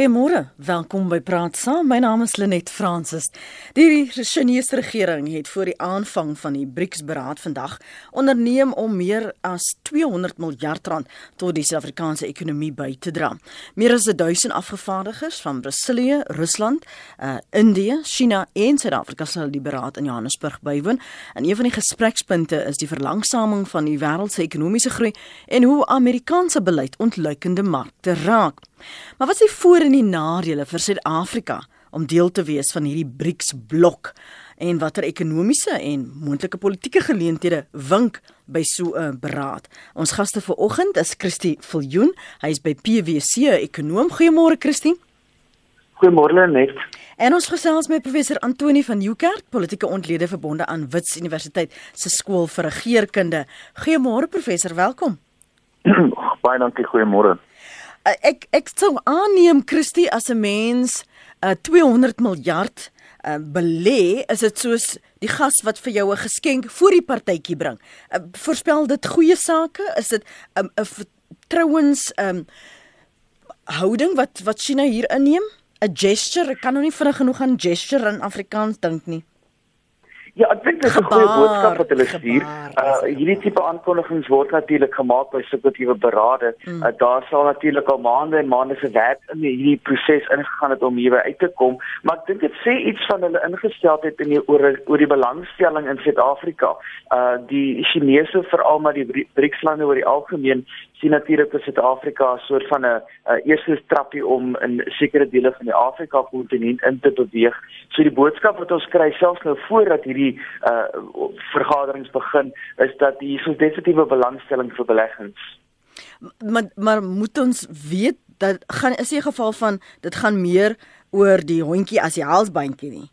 Goeiemôre, welkom by Praat Saam. My naam is Lenet Fransis. Die Chinese regering het voor die aanvang van die BRICS-beraad vandag onderneem om meer as 200 miljard rand tot die Suid-Afrikaanse ekonomie by te dra. Meer as 1000 afgevaardigers van Brasilië, Rusland, uh, Indië, China en Suid-Afrika sal die beraad in Johannesburg bywoon. En een van die gesprekspunte is die verlangsaming van die wêreld se ekonomiese groei en hoe Amerikaanse beleid ontluikende markte raak. Maar wat is die voor- en die nadele vir Suid-Afrika om deel te wees van hierdie BRICS-blok en watter ekonomiese en moontlike politieke geleenthede wink by so 'n beraad? Ons gaste vanoggend is Christie Viljoen, hy is by PwC, 'n ekonoom. Goeiemôre Christie. Goeiemôre net. En ons gesels met professor Antoni van Nieuwkerk, politieke ontlede verbonde aan Wits Universiteit se skool vir regeringskunde. Goeiemôre professor, welkom. Baie dankie, goeiemôre. Uh, ek ek sou aanneem Christie as 'n mens uh, 200 miljard uh, belê, is dit soos die gas wat vir jou 'n geskenk voor die partytjie bring. Uh, voorspel dit goeie sake? Is dit 'n um, vertrouens um houding wat wat China hier inneem? 'n Gesture, ek kan nou nie vinnig genoeg aan gesture in Afrikaans dink nie. Ja, ek dink dit is 'n goeie boodskap wat hulle stuur. Uh hierdie tipe aankondigings word natuurlik gemaak by subjektiewe berade. Mm. Uh, daar sal natuurlik al maande en maande se werk in hierdie proses ingegaan het om hierby uit te kom, maar ek dink dit sê iets van hulle ingesteldheid in die oor oor die belangstelling in Suid-Afrika. Uh die Chinese veral maar die BRICS-lande oor die algemeen sien natuurlik vir Suid-Afrika 'n soort van 'n eerste trappie om in sekere dele van die Afrika kontinent in te beweeg. So die boodskap wat ons kry selfs nou voordat hierdie uh vergaderings begin is dat hier so definitiewe belangstelling vir beleggings. Maar maar moet ons weet dat gaan is 'n geval van dit gaan meer oor die hondjie as die halsbandjie nie.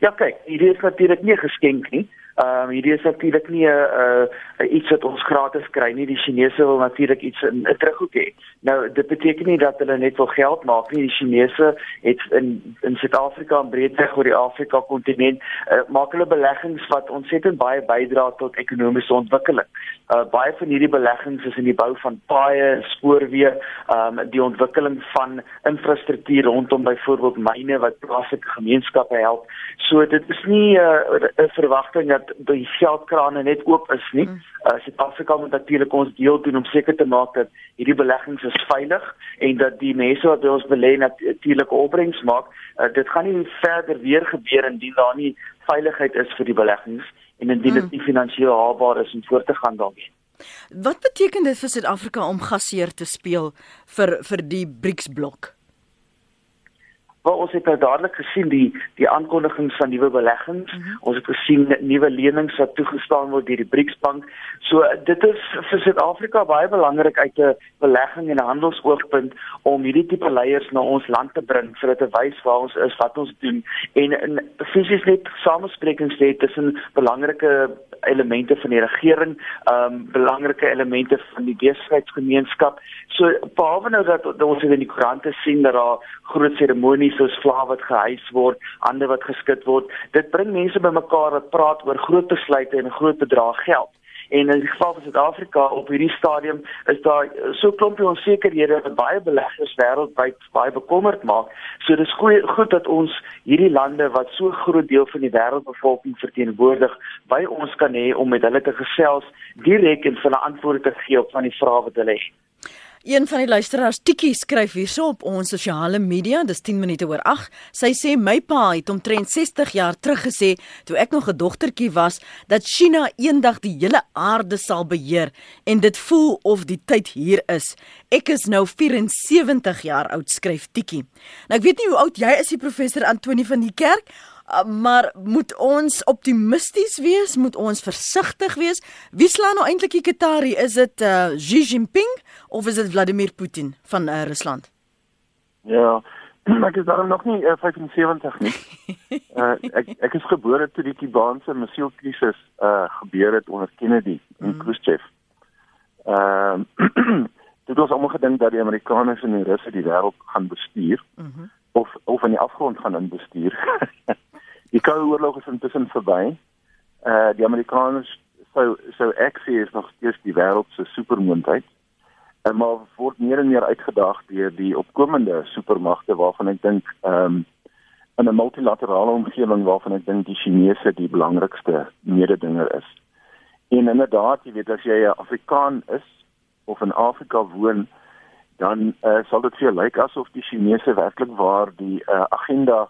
Ja kyk, hierdie is natuurlik nie geskenk nie. Ehm um, hierdie is natuurlik nie 'n uh, iets wat ons gratis kry nie. Die Chinese wil natuurlik iets in 'n terughoek hê. Nou dit beteken nie dat hulle net wil geld maak nie. Die Chinese het in in Suid-Afrika en breedweg oor die Afrika kontinent uh, maak hulle beleggings wat ontsettend baie bydra tot ekonomiese ontwikkeling. Uh, baie van hierdie beleggings is in die bou van paaie, spoorweë, um, die ontwikkeling van infrastruktuur rondom byvoorbeeld myne wat plaaslike gemeenskappe help. So dit is nie 'n uh, verwagting dat die geldkrane net oop is nie. Mm. Uh, Suid-Afrika moet natuurlik ons deel doen om seker te maak dat hierdie beleggings is veilig en dat die mense wat by ons belê natuurlike opbrengs maak. Uh, dit gaan nie verder weer gebeur indien daar nie veiligheid is vir die beleggings en indien dit mm. nie finansiëel haalbaar is om voort te gaan daarmee. Wat beteken dit vir Suid-Afrika om gasheer te speel vir vir die BRICS blok? Wel ons het nou dadelik gesien die die aankondigings van nuwe beleggings. Mm -hmm. Ons het gesien nuwe lenings wat toegestaan word deur die BRICS bank. So dit is vir Suid-Afrika baie belangrik uit 'n belegging en 'n handelsoogpunt om hierdie tipe leiers na ons land te bring sodat te wys waar ons is, wat ons doen en in fisies net samesprekings hê tussen belangrike elemente van die regering, ehm um, belangrike elemente van die besigheidsgemeenskap. So behalwe nou dat, dat ons in die koerante sien dat daar groot seremonies soos vlae wat gehys word, hande wat geskit word, dit bring mense bymekaar wat praat oor groot besluite en groot bedrag geld. En in die geval van Suid-Afrika op hierdie stadium is daar so klompie onsekerhede wat baie beleggers wêreldwyd baie bekommerd maak. So dis goeie goed dat ons hierdie lande wat so groot deel van die wêreldbevolking verteenwoordig, by ons kan hê om met hulle te gesels direk en hulle antwoorde te gee op van die vrae wat hulle het. Een van die luisteraars, Tikkie, skryf hierso op ons sosiale media, dis 10 minute oor 8. Sy sê my pa het omtrent 60 jaar terug gesê toe ek nog 'n dogtertjie was dat China eendag die hele aarde sal beheer en dit voel of die tyd hier is. Ek is nou 74 jaar oud, skryf Tikkie. Nou ek weet nie hoe oud jy is, die professor Antoni van die kerk, maar moet ons optimisties wees? Moet ons versigtig wees? Wie slaan nou eintlik die Qatari? Is dit uh, Xi Jinping of is dit Vladimir Putin van uh, Rusland? Ja, ek is daarom nog nie uh, 75 nie. uh, ek ek is gebore toe die Kubaanse missielkrisis uh, gebeur het onder Kennedy en mm. Khrushchev. Ehm uh, dit was almal gedink dat die Amerikaners en die Russe die wêreld gaan bestuur. Mm -hmm. Of of in die afgrond gaan inbestuur. Die Koue Oorlog is intussen verby. Uh die Amerikaners sou sou ek sê is nog steeds die wêreld se supermoondheid. en maar word meer en meer uitgedaag deur die opkomende supermagte waarvan ek dink ehm um, in 'n multilaterale omgewing waarvan ek dink die Chinese die belangrikste mededinger is. En inderdaad, jy weet as jy 'n Afrikaan is of in Afrika woon, dan uh, sal dit vir jou lyk asof die Chinese werklik waar die uh, agenda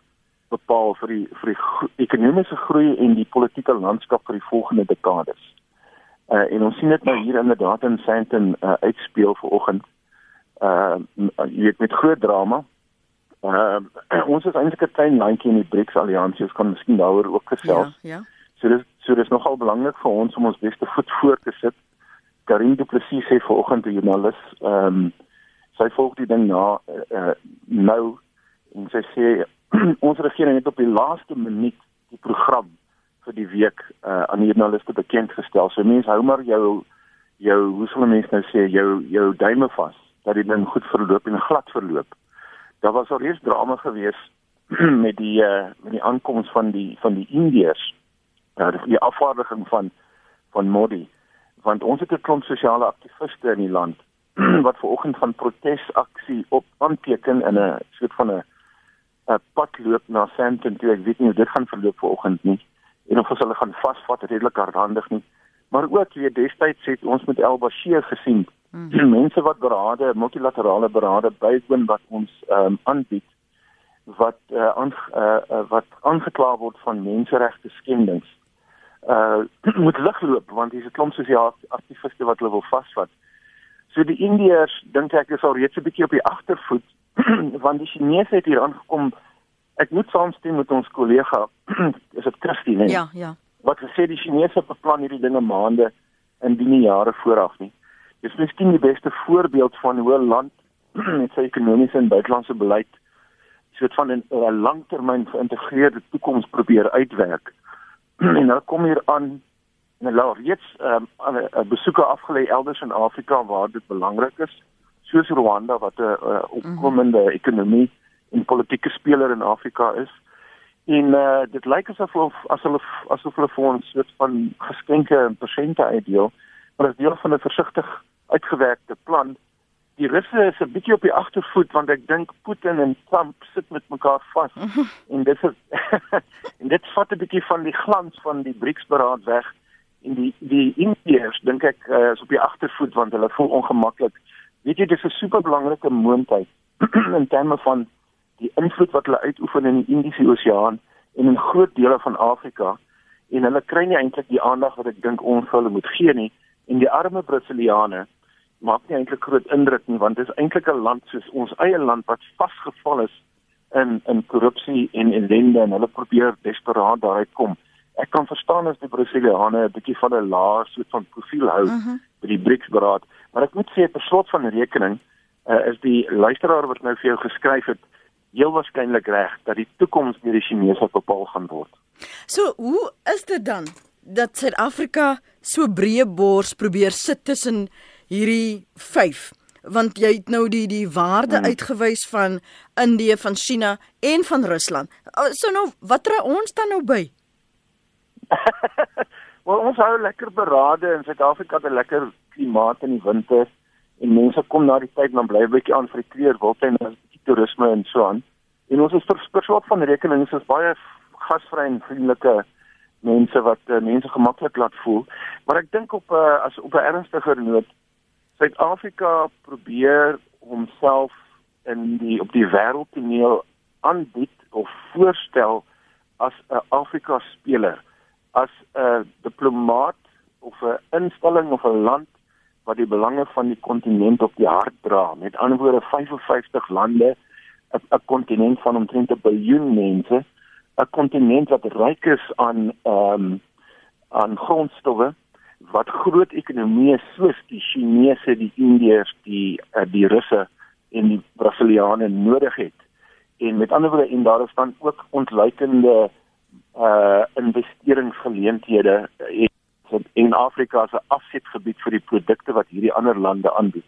bepaal vir die vir die ekonomiese groei en die politieke landskap vir die volgende dekades. Uh, en ons sien dit nou hier inderdaad in Sandton uh, uitspeel vanoggend. Uh jy weet met groot drama. Uh ons is eintlik 'n klein landjie in die BRICS alliansie, ons kan miskien daaroor ook gesels. Ja, ja. So dis so dis nogal belangrik vir ons om ons beste voet voor te sit. Karin Du Plessis sê vanoggend die joernalis, ehm um, sy volg die ding na uh, nou en sy sê ons regering het op die laaste minuut die program vir die week uh, aan die journaliste bekend gestel. So mense hou maar jou jou hoe sou mense nou sê jou jou duime vas dat dit dan goed verloop en glad verloop. Daar was al eers drama gewees met die uh, met die aankoms van die van die Indiërs. Uh, die afvaardiging van van Modi want ons het 'n klomp sosiale aktiviste in die land wat ver oggend van protesaksie op aanteken in 'n soort van 'n 'n pad loop na Sandton toe. Ek weet nie hoe dit gaan verloop vanoggend nie en of ons hulle gaan vasvat redelik hardhandig nie. Maar ook weer destyds het ons met El Bashir gesien, mm. mense wat berade, multilaterale berade bywoon wat ons ehm um, aanbied wat uh, aan uh, uh, wat aangekla word van menseregte skendings. Uh moet ligloop want dis 'n klomp sosiale aktiviste wat hulle wil vasvat. So die Indiërs dink ek is al reeds 'n bietjie op die agtervoet want die Chinese het hier aangekom. Ek moet saamstem met ons kollega, is dit Christine? Ja, ja. Wat gesê die Chinese beplan hierdie dinge maande en die jare vooraf nie. Dis miskien die beste voorbeeld van hoe 'n land met sy ekonomiese en buitelandse beleid soort van 'n langtermyn geïntegreerde toekoms probeer uitwerk. en nou kom hier aan hulle reeds ehm um, besoeke afgelê elders in Afrika waar dit belangrik is soos Rwanda wat 'n uh, opkomende -hmm. ekonomie en politieke speler in Afrika is. En uh, dit lyk asof as hulle asof hulle vir ons soort van geskenke en persente uitdeel, maar as deel van 'n versigtig uitgewerkte plan. Die Russe is 'n bietjie op die agtervoet want ek dink Putin en Trump sit met mekaar vas. En dit is en dit vat 'n bietjie van die glans van die BRICS-beraad weg en die die Indiërs dink ek uh, is op die agtervoet want hulle voel ongemaklik. Weet jy dis 'n super belangrike moontlikheid in terme van die invloed wat hulle uitoefen in die Indiese Oseaan en in groot dele van Afrika. En hulle kry nie eintlik die aandag wat ek dink ons hulle moet gee nie. En die arme Brasiliane maak nie eintlik groot indruk nie want dit is eintlik 'n land soos ons eie land wat vasgevall is in in korrupsie en ellende en hulle probeer desperaat daaruit kom. Ek kan verstaan as die Brasiliane 'n bietjie van 'n laer soort van profiel hou uh. -huh. by die BRICS-beraad Maar ek moet sê per slot van rekening uh, is die luisteraar wat nou vir jou geskryf het heel waarskynlik reg dat die toekoms deur die Chinese bepaal gaan word. So, hoe is dit dan dat Suid-Afrika so breë bors probeer sit tussen hierdie 5? Want jy het nou die die waarde hmm. uitgewys van Indië, van China en van Rusland. Oh, so nou, wat dra ons dan nou by? Wel ons hou lekker berade in Suid-Afrika het 'n lekker klimaat in die winter en mense kom na die tyd dan bly 'n bietjie aan vir die kleurwiltuin en die toerisme en so aan. En ons is verspreek van rekening is baie gasvry en vriendelike mense wat uh, mense gemaklik laat voel. Maar ek dink op 'n uh, as op 'n ernstiger noot Suid-Afrika probeer homself in die op die wêreldtoneel aanbied of voorstel as 'n Afrika speler as 'n diplomaat of 'n instelling of 'n land wat die belange van die kontinent op die hart dra. Met ander woorde 55 lande, 'n kontinent van omtrent 'n biljoen mense, 'n kontinent wat ryk is aan ehm um, aan grondstowwe wat groot ekonomieë soos die Chinese, die Indiërs, die uh, die Russe en die Brasiliane nodig het. En met ander woorde en daar is dan ook ontluikende uh investeringsgeleenthede en in Afrika as 'n afsetgebied vir die produkte wat hierdie ander lande aanbied.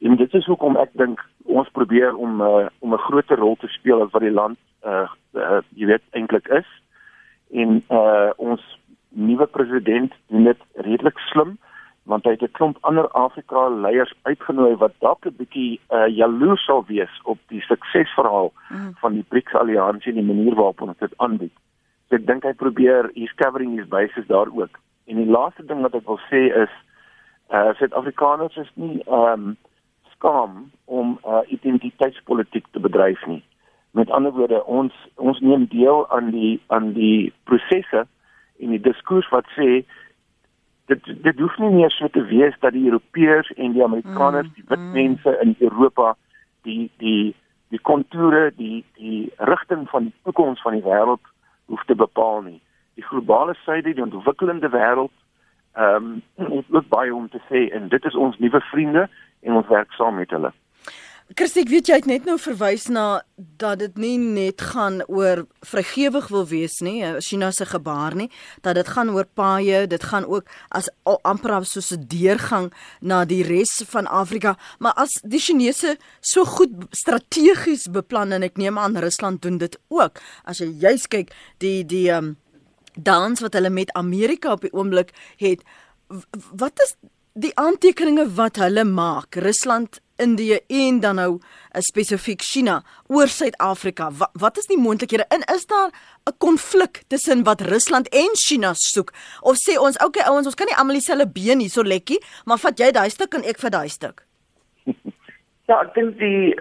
En dit is hoekom ek dink ons probeer om uh, om 'n groter rol te speel as wat die land uh, uh jy weet eintlik is. En uh ons nuwe president doen dit redelik slim want hy het 'n klomp ander Afrika leiers uitgenooi wat dalk 'n bietjie uh, jaloers sal wees op die suksesverhaal mm. van die BRICS alliansie en die manier waarop ons dit aanbied. So ek dink hy probeer hier covering his bases daar ook. En die laaste ding wat ek wil sê is uh Suid-Afrikaners is nie ehm um, skaam om uh, identiteitspolitiek te bedryf nie. Met ander woorde, ons ons neem deel aan die aan die prosesse en die diskurs wat sê dit dit hoef nie meer so te wees dat die Europeërs en die Amerikaners, mm, die wit mm. mense in Europa die die die konture, die die rigting van die toekoms van die wêreld hoef te bepaal nie. Die globale suide, die ontwikkelende wêreld, ehm um, ons loop baie om te sê en dit is ons nuwe vriende en ons werk saam met hulle. Kirsty, ek weet jy het net nou verwys na dat dit nie net gaan oor vrygewig wil wees nie, eh, China se gebaar nie, dat dit gaan oor paaie, dit gaan ook as amper soos 'n deurgang na die res van Afrika, maar as die Chinese so goed strategies beplan en ek neem aan Rusland doen dit ook. As jy juis kyk die die um, dans wat hulle met Amerika op die oomblik het, wat is die aantekeninge wat hulle maak? Rusland Indië en dan nou uh, spesifiek China oor Suid-Afrika. Wat, wat is die moontlikhede? En is daar 'n konflik tussen wat Rusland en China soek? Of sê ons, okay ouens, ons kan nie almal dieselfde been hierso lekkie, maar vat jy daai stuk en ek vat daai stuk? Ja, ek dink die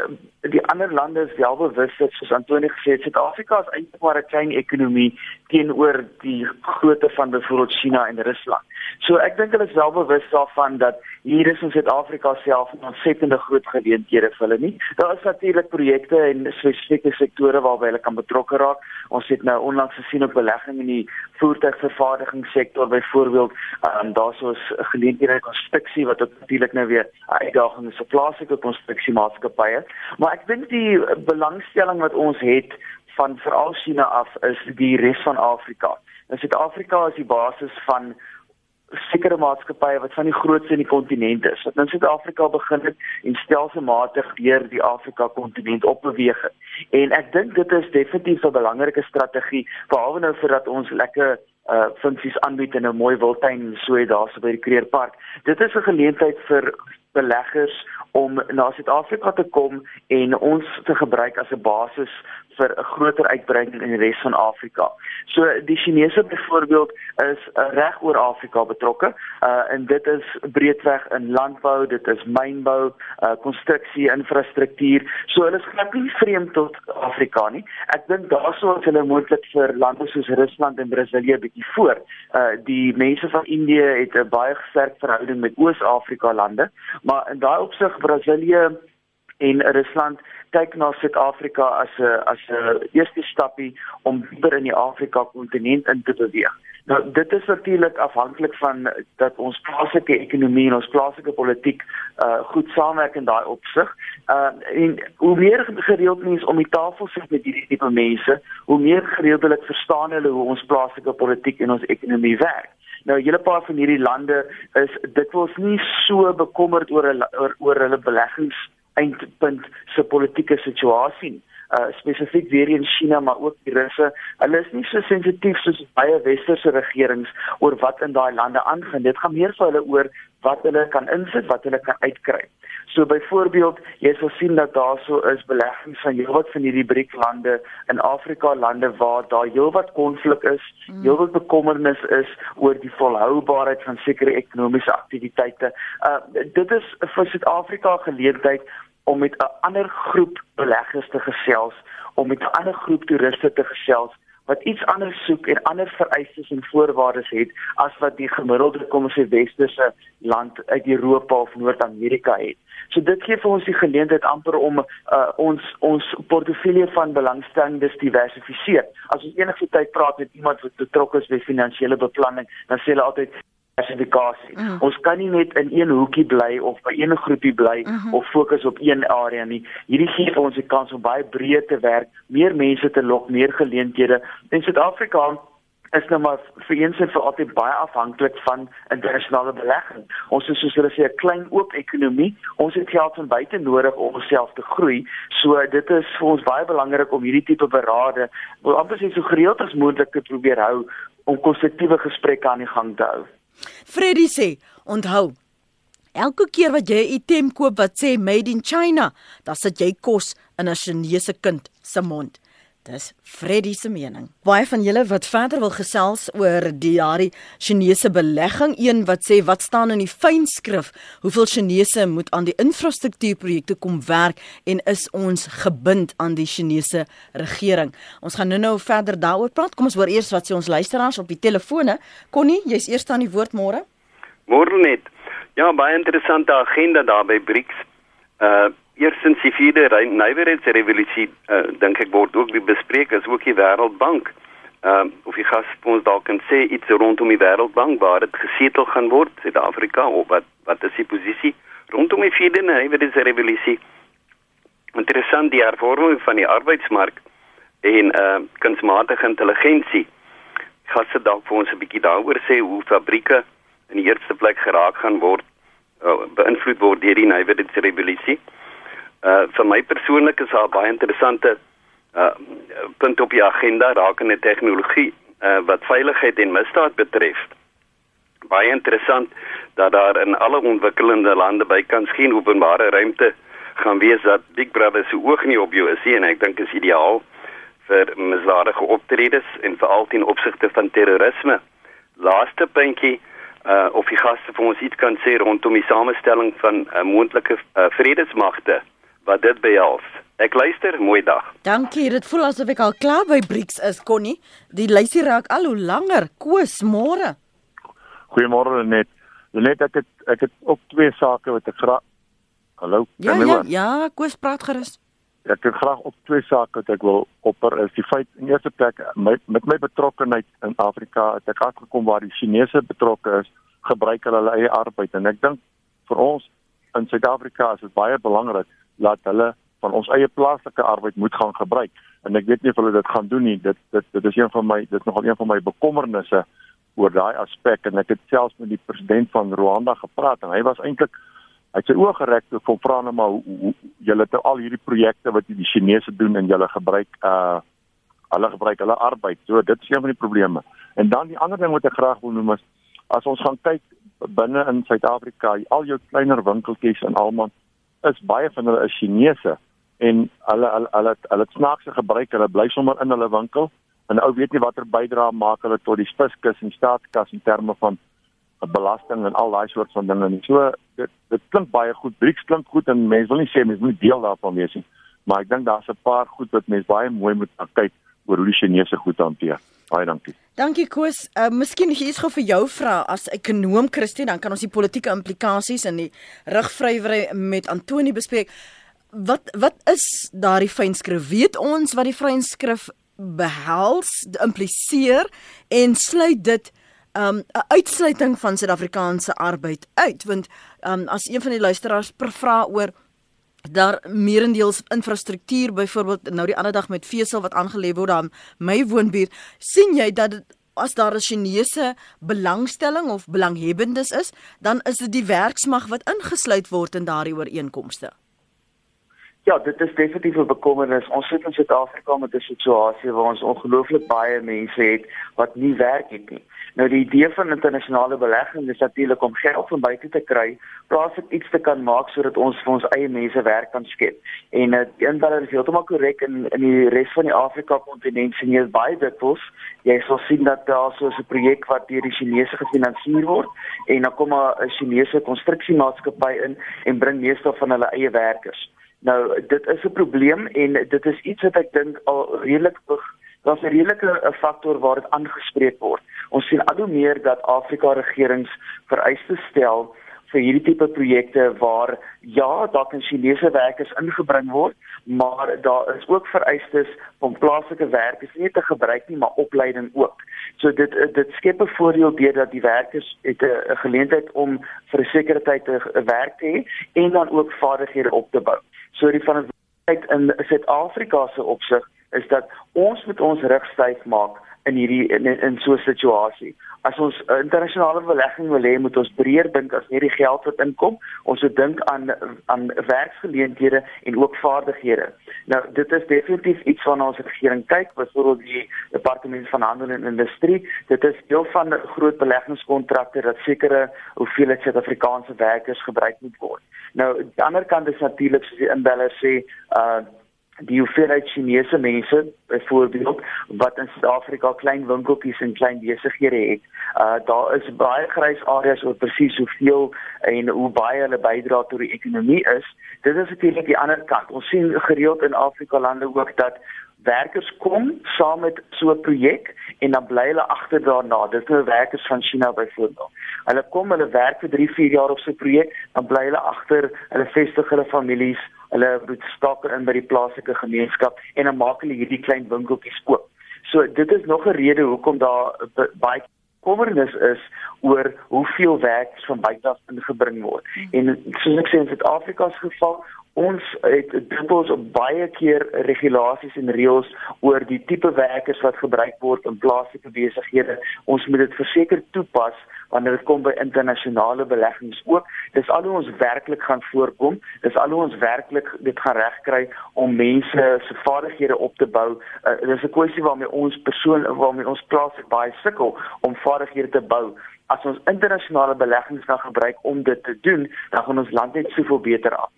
die ander lande is wel bewus dat soos Antoni gesê het, Suid-Afrika is eintlik maar 'n klein ekonomie teenoor die grootte van byvoorbeeld China en Rusland. So ek dink hulle is wel bewus daarvan dat hier is in Suid-Afrika self 'n ontsettende groot geleenthede vir hulle nie. Daar is natuurlik projekte en spesifieke sektore waarby hulle kan betrokke raak. Ons het nou onlangs gesien op belegging in die voertuigvervaardigingssektor byvoorbeeld, um, daar sou 'n geleenthede konstruksie wat natuurlik nou weer 'n uitdaging is vir plaaslike konstruksiemaatskappye. Maar ek dink die belangstelling wat ons het van veral China af is die res van Afrika. In Suid-Afrika is die basis van sekere maatskappye wat van die grootste in die kontinent is. Wat in Suid-Afrika begin het en stelselmatig deur die Afrika kontinent opbeweeg het. En ek dink dit is definitief 'n belangrike strategie behalwe nou vir dat ons lekker uh funksies aanbied in 'n mooi wildtuin so daarso by die Kreerpark. Dit is 'n geleentheid vir beleggers om na Suid-Afrika te kom en ons te gebruik as 'n basis vir 'n groter uitbreiding in die res van Afrika. So die Chinese byvoorbeeld is uh, reg oor Afrika betrokke. Uh en dit is breedweg in landbou, dit is mynbou, uh konstruksie, infrastruktuur. So hulle is glad nie vreemd tot Afrika nie. Ek dink daaroor is hulle moontlik vir lande soos Rusland en Brasilië bietjie voor. Uh die mense van Indië het 'n baie sterk verhouding met Oos-Afrika lande, maar in daai opsig Brasilië en Rusland kyk na Suid-Afrika as 'n as 'n eerste stappie om dieper in die Afrika kontinent in te beweeg. Nou dit is natuurlik afhanklik van dat ons plaaslike ekonomie en ons plaaslike politiek uh goed saamwerk in daai opsig. Uh en hoe meer gereeld mense om die tafel sit met hierdie tipe mense, hoe meer gereeldelik verstaan hulle hoe ons plaaslike politiek en ons ekonomie werk. Nou hele paar van hierdie lande is dikwels nie so bekommerd oor oor, oor hulle beleggings eindpunt se politieke situasie uh spesifiek weer in China maar ook die Russe. Hulle is nie so sensitief soos baie westerse regerings oor wat in daai lande aangaan. Dit gaan meer vir hulle oor wat hulle kan insit, wat hulle kan uitkry. So byvoorbeeld, jy sal sien dat daar so is beleggings van heelwat van hierdie BRIC lande in Afrika lande waar daar heelwat konflik is, mm. heelwat bekommernis is oor die volhoubaarheid van sekere ekonomiese aktiwiteite. Uh dit is vir Suid-Afrika geleentheid om met 'n ander groep beleggers te gesels, om met 'n ander groep toeriste te gesels wat iets anders soek en ander vereistes en voorwaardes het as wat die gemiddelde kom ons sê westerse land uit Europa of Noord-Amerika het. So dit gee vir ons die geleentheid amper om uh, ons ons portefeulje van belangstelling dis diversifiseer. As ons enige tyd praat met iemand wat betrokke is by finansiële beplanning, dan sê hulle altyd diversifikasie. Mm. Ons kan nie net in een hoekie bly of by een groepie bly mm -hmm. of fokus op een area nie. Hierdie gee vir ons die kans om baie breed te werk, meer mense te lok, meer geleenthede. In Suid-Afrika is nou maar vir eens en vir altyd baie afhanklik van internasionale belegging. Ons is soos hulle sê 'n klein oop ekonomie. Ons het geld van buite nodig om onsself te groei. So dit is vir ons baie belangrik om hierdie tipe berade, amper so gereeld as moontlik te probeer hou om konstruktiewe gesprekke aan die gang te hou. Freddie sê, onthou, elke keer wat jy 'n item koop wat sê made in China, dan sit jy kos in 'n Chinese kind se mond. Dis Freddie se mening. Baie van julle wat verder wil gesels oor die daardie Chinese belegging, een wat sê wat staan in die fynskrif, hoeveel Chinese moet aan die infrastruktuurprojekte kom werk en is ons gebind aan die Chinese regering. Ons gaan nou-nou verder daaroor praat. Kom ons hoor eers wat sê ons luisteraars op die telefone. Connie, jy's eers aan die woord môre. Môre net. Ja, baie interessante agenda daar by BRICS. Uh Eerstens die vierde nywerheidsrevolusie uh, dink ek word ook bespreek as ook die Wêreldbank. Ehm uh, of die gas ons dalk kan sê iets rondom die Wêreldbank waar dit gesetel gaan word Suid-Afrika of wat wat is die posisie rondom die vierde nywerheidsrevolusie? Interessant die hervorming van die arbeidsmark en uh kunsmatige intelligensie. Gas se dalk vir ons 'n bietjie daaroor sê hoe fabrieke in die eerste plek geraak gaan word uh, beïnvloed word deur die nywerheidsrevolusie. Uh vir my persoonlik is daar baie interessante uh punt op die agenda rakende tegnologie uh wat veiligheid en misdaad betref. Baie interessant dat daar in alle ontwikkelende lande bykans geen openbare ruimte gaan wees dat Big Brother se oog nie op jou is nie en ek dink is ideaal vir misdadige optredes en veral ten opsigte van terrorisme. Laaste puntjie uh of die gaste vir ons iets kan sê rondom die samestelling van uh, moontlike uh, vredesmagte wat dit behels. Ek luister, mooi dag. Dankie, dit voel asof ek al klaar by BRICS is, Connie. Die lysie raak al hoe langer. Koos, môre. Goeiemôre net. Net ek het ek het ook twee sake wat ek graag Hallo. Ja, ja, ja, Koos praat gerus. Ek het graag op twee sake wat ek wil opper is die feit in eerste plek my, met my betrokkeheid in Afrika het ek agterkom waar die Chinese betrokke is, gebruik hulle hulle eie arbeid en ek dink vir ons in Suid-Afrika is dit baie belangrik dat hulle van ons eie plaaslike arbeid moet gaan gebruik. En ek weet nie of hulle dit gaan doen nie. Dit dit dit is een van my dit is nogal een van my bekommernisse oor daai aspek en ek het selfs met die president van Rwanda gepraat en hy was eintlik hy het sy oë gereg toe vir vra net maar hoe, hoe julle het al hierdie projekte wat die Chinese doen en julle gebruik uh hulle gebruik hulle arbeid. So dit is een van die probleme. En dan die ander ding wat ek graag wil noem is as ons gaan kyk binne in Suid-Afrika, al jou kleiner winkeltjies en almal is baie van hulle is Chinese en hulle hulle hulle hulle snaakse gebruik hulle bly sommer in hulle winkel en ou weet nie watter bydrae maak hulle tot die fiskus en staatskas in terme van belasting en al daai soort van dinge nie. So dit dit klink baie goed. BRICS klink goed en mense wil nie sê mense moet deel daarvan wees nie. Maar ek dink daar's 'n paar goed wat mense baie mooi moet kyk oor hoe die Chinese goed hanteer. Baie dankie. Dankie Koos. Uh miskien hier is gou vir jou vra as ekonom Christie, dan kan ons die politieke implikasies en die rigvrywery met Antoni bespreek. Wat wat is daardie fynskrif? Weet ons wat die fynskrif behels, impliseer en sluit dit um 'n uitsluiting van Suid-Afrikaanse arbeid uit? Want um as een van die luisteraars vra oor daar meerendeels infrastruktuur byvoorbeeld nou die ander dag met vesel wat aangelê word aan my woonbuurt sien jy dat dit as daar 'n Chinese belangstelling of belanghebbendes is dan is dit die werksmag wat ingesluit word in daardie ooreenkomste Ja, dit is definitief 'n bekommernis. Ons sit in Suid-Afrika met 'n situasie waar ons ongelooflik baie mense het wat nie werk het nie. Nou die idee van internasionale belegging is natuurlik om geld van buite te kry, plaas dit iets te kan maak sodat ons vir ons eie mense werk kan skep. En dit uh, inbeller is heeltemal korrek in in die res van die Afrika kontinent sien jy baie dikwels jy sal sien dat daar so 'n projek wat deur die Chinese gefinansier word en dan kom 'n Chinese konstruksiemaatskappy in en bring meestal van hulle eie werkers. Nou dit is 'n probleem en dit is iets wat ek dink al redelik daar's 'n redelike faktor waar dit aangespreek word. Ons sien al hoe meer dat Afrika regerings vereistes stel vir hierdie tipe projekte waar ja, daar kan Chinese werkers ingebring word, maar daar is ook vereistes om plaaslike werkers nie te gebruik nie, maar opleiding ook. So dit dit skep 'n voordeel deurdat die werkers het 'n geleentheid om vir 'n sekere tyd te werk te hê en dan ook vaardighede op te bou. So die verantwoordelikheid in Suid-Afrika se opsig is dat ons met ons rug styf maak in hierdie in, in so 'n situasie. As ons internasionale belegging wil hê, moet ons breër dink as hierdie geld wat inkom. Ons moet dink aan aan werksgeleenthede en ook vaardighede. Nou dit is definitief iets waarna ons regering kyk, byvoorbeeld die departement van handel en industrie. Dit is deel van 'n groot beleggingskontrakte dat sekere hoeveelheid Suid-Afrikaanse werkers gebruik moet word. Nou aan die ander kant is natuurlik soos die inbeller sê, uh die hoeveelheid Chinese mense byvoorbeeld wat in Suid-Afrika klein winkeltjies en klein besighede het. Uh daar is baie grys areas oor presies hoeveel en hoe baie hulle bydra tot die ekonomie is. Dit is natuurlik die ander kant. Ons sien gereeld in Afrika lande ook dat werkers kom saam met so 'n projek en dan bly hulle agter daarna. Dis nou werkers van China byvoorbeeld. Hulle kom, hulle werk vir 3, 4 jaar op so 'n projek, dan bly hulle agter, hulle vestig hulle families, hulle moet staker in by die plaaslike gemeenskap en dan maak hulle hierdie klein winkeltjies oop. So dit is nog 'n rede hoekom daar baie kommernis is oor hoeveel werk van buite af ingebring word. Hmm. En soos ek sê in Suid-Afrika se geval, ons het dikwels op baie keer regulasies en reëls oor die tipe werkers wat gebruik word in plaaslike besighede. Ons moet dit verseker toepas wanneer dit kom by internasionale beleggings ook. Dis al hoe ons werklik gaan voorkom. Dis al hoe ons werklik dit gaan regkry om mense se vaardighede op te bou. Uh, dis 'n kwessie waarmee ons persoon waarmee ons plaaslik baie sukkel om vaardighede te bou. As ons internasionale beleggings kan gebruik om dit te doen, dan gaan ons land net soveel beter af.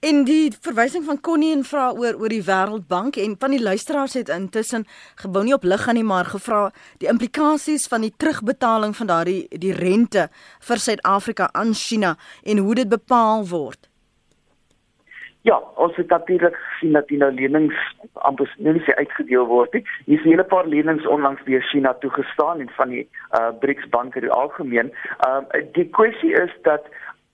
En die verwysing van Connie en vra oor oor die Wêreldbank en van die luisteraars het intussen gebou nie op lig aan nie maar gevra die implikasies van die terugbetaling van daardie die rente vir Suid-Afrika aan China en hoe dit bepaal word. Ja, ons het natuurlik gesien dat die nou lenings amper nie se uitgedeel word nie. Hier is 'n hele paar lenings onlangs deur China toegestaan en van die uh BRICS banke in algemeen. Ehm uh, die kwessie is dat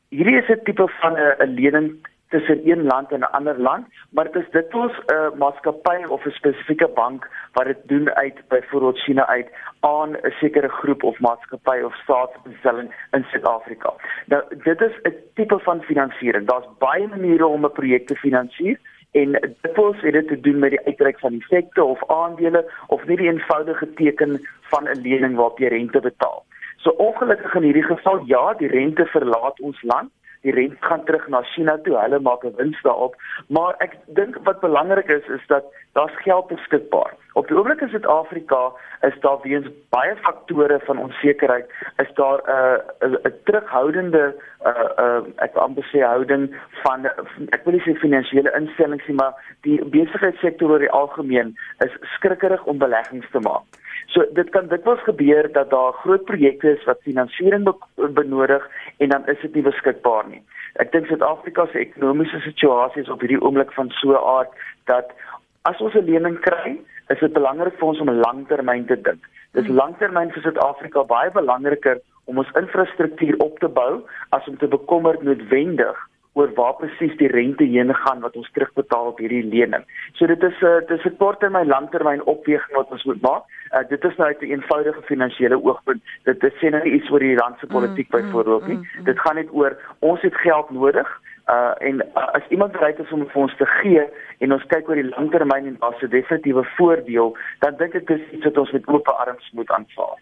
hierdie is 'n tipe van 'n lening tussen een land en 'n ander land, maar dit is dit ons 'n uh, maatskappy of 'n spesifieke bank wat dit doen uit byvoorbeeld China uit aan 'n sekere groep of maatskappy of staatsbestelling in Suid-Afrika. Nou dit is 'n tipe van finansiering. Daar's baie maniere om 'n projek te finansier en dit wels het dit te doen met die uitreik van effekte of aandele of net die eenvoudige teken van 'n lening waarop jy rente betaal. So ongelukkig in hierdie geval ja, die rente verlaat ons land die rente gaan terug na China toe. Hulle maak 'n wins daarop. Maar ek dink wat belangrik is is dat daar's geld beskikbaar. Op die oomblik in Suid-Afrika is daar weens baie faktore van onsekerheid is daar 'n uh, 'n terughoudende uh uh ek amper sê houding van ek wil nie sê finansiële instellings nie, maar die besigheidssektor oor die algemeen is skrikkerig om beleggings te maak. So dit kan dikwels gebeur dat daar groot projekte is wat finansiering be benodig en dan is dit nie beskikbaar nie. Ek dink Suid-Afrika se ekonomiese situasie is op hierdie oomblik van so 'n aard dat as ons 'n lening kry, is dit belangrik vir ons om langtermyn te dink. Dis hmm. langtermyn vir Suid-Afrika baie belangriker om ons infrastruktuur op te bou as om te bekommer noodwendig oor waar presies die rente heen gaan wat ons terugbetaal op hierdie lening. So dit is 'n uh, dis 'n korttermyn langtermyn opweging wat ons moet maak. Uh, dit is nou uit 'n eenvoudige finansiële oogpunt. Dit is sê nou nie iets oor die rand se mm, politiek mm, byvoorbeeld nie. Mm, mm, dit gaan net oor ons het geld nodig. Uh en uh, as iemand bereid is om vir ons te gee en ons kyk oor die langtermyn en daar's 'n definitiewe voordeel, dan dink ek dis iets wat ons met oop arms moet aanvaar.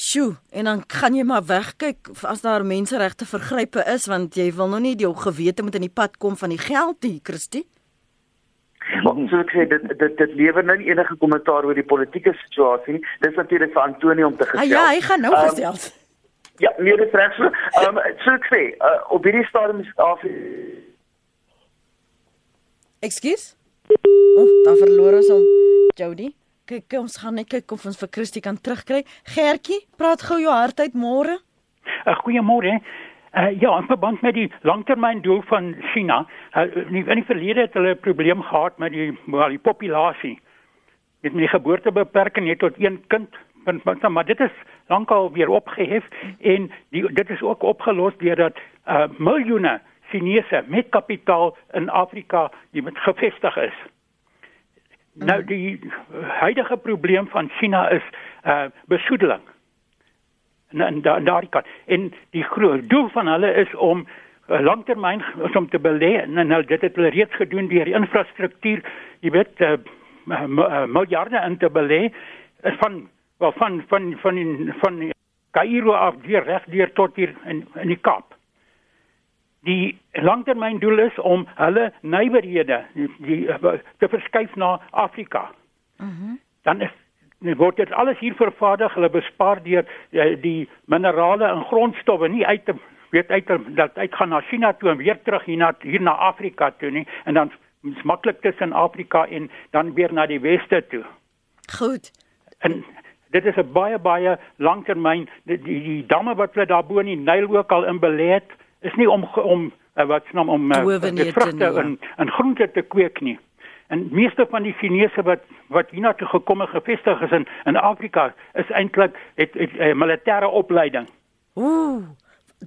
Sjoe, en dan gaan jy maar wegkyk as daar menseregte vergrype is want jy wil nog nie jou gewete moet in die pad kom van die geld hier, Christie. Maar so ek sê dit dit dit lewer nou nie enige kommentaar oor die politieke situasie nie. Dis natuurlik vir Antonie om te gesê. Ah, ja, hy gaan nou um, gesels. Ja, nee, dit reg so. Ehm um, so ek sê, uh, op hierdie stadium is af Ekskuus? Oh, dan verloor ons hom. Jody kyk ons gaan net kyk of ons vir Christie kan terugkry. Gertjie, praat gou jou hart uit môre. 'n Goeiemôre. Uh, ja, in verband met die langtermyndoel van China, uh, in die verlede het hulle 'n probleem gehad met die wel die populasie. Met die geboortebeperking net tot een kind, maar, maar dit is lankal weer opgehef en die, dit is ook opgelos deurdat uh, miljoene Chinese met kapitaal in Afrika die met gevestig is. Nou die huidige probleem van China is uh besoedeling. En, en daar daardie kant. En die groot doel van hulle is om uh, langtermyn om te belê en nou dit het hulle reeds gedoen deur die infrastruktuur, jy weet uh, uh, miljarde in te belê is van wel van van van in van Kaïro af deur reg deur tot hier in in die Kaap. Die langtermyndoel is om hulle nywerhede die, te verskuif na Afrika. Mhm. Mm Dan is word dit alles hier vervaardig, hulle bespaar deur die, eh, die minerale en grondstowwe nie uit te weet uit dat uitgaan na China toe en weer terug hier na hier na Afrika toe nie en dan maklik tussen Afrika en dan weer na die weste toe. Goed. En dit is 'n baie baie langtermyn die, die, die damme wat hulle daar bo in die Nyl ook al in belê het, is nie om om eh, wat s'n om uh, vrugte en en groente te kweek nie. En meeste van die Chinese wat wat hiernatoe gekom en gevestig is in in Afrika is eintlik het, het, het 'n militêre opleiding. Ooh.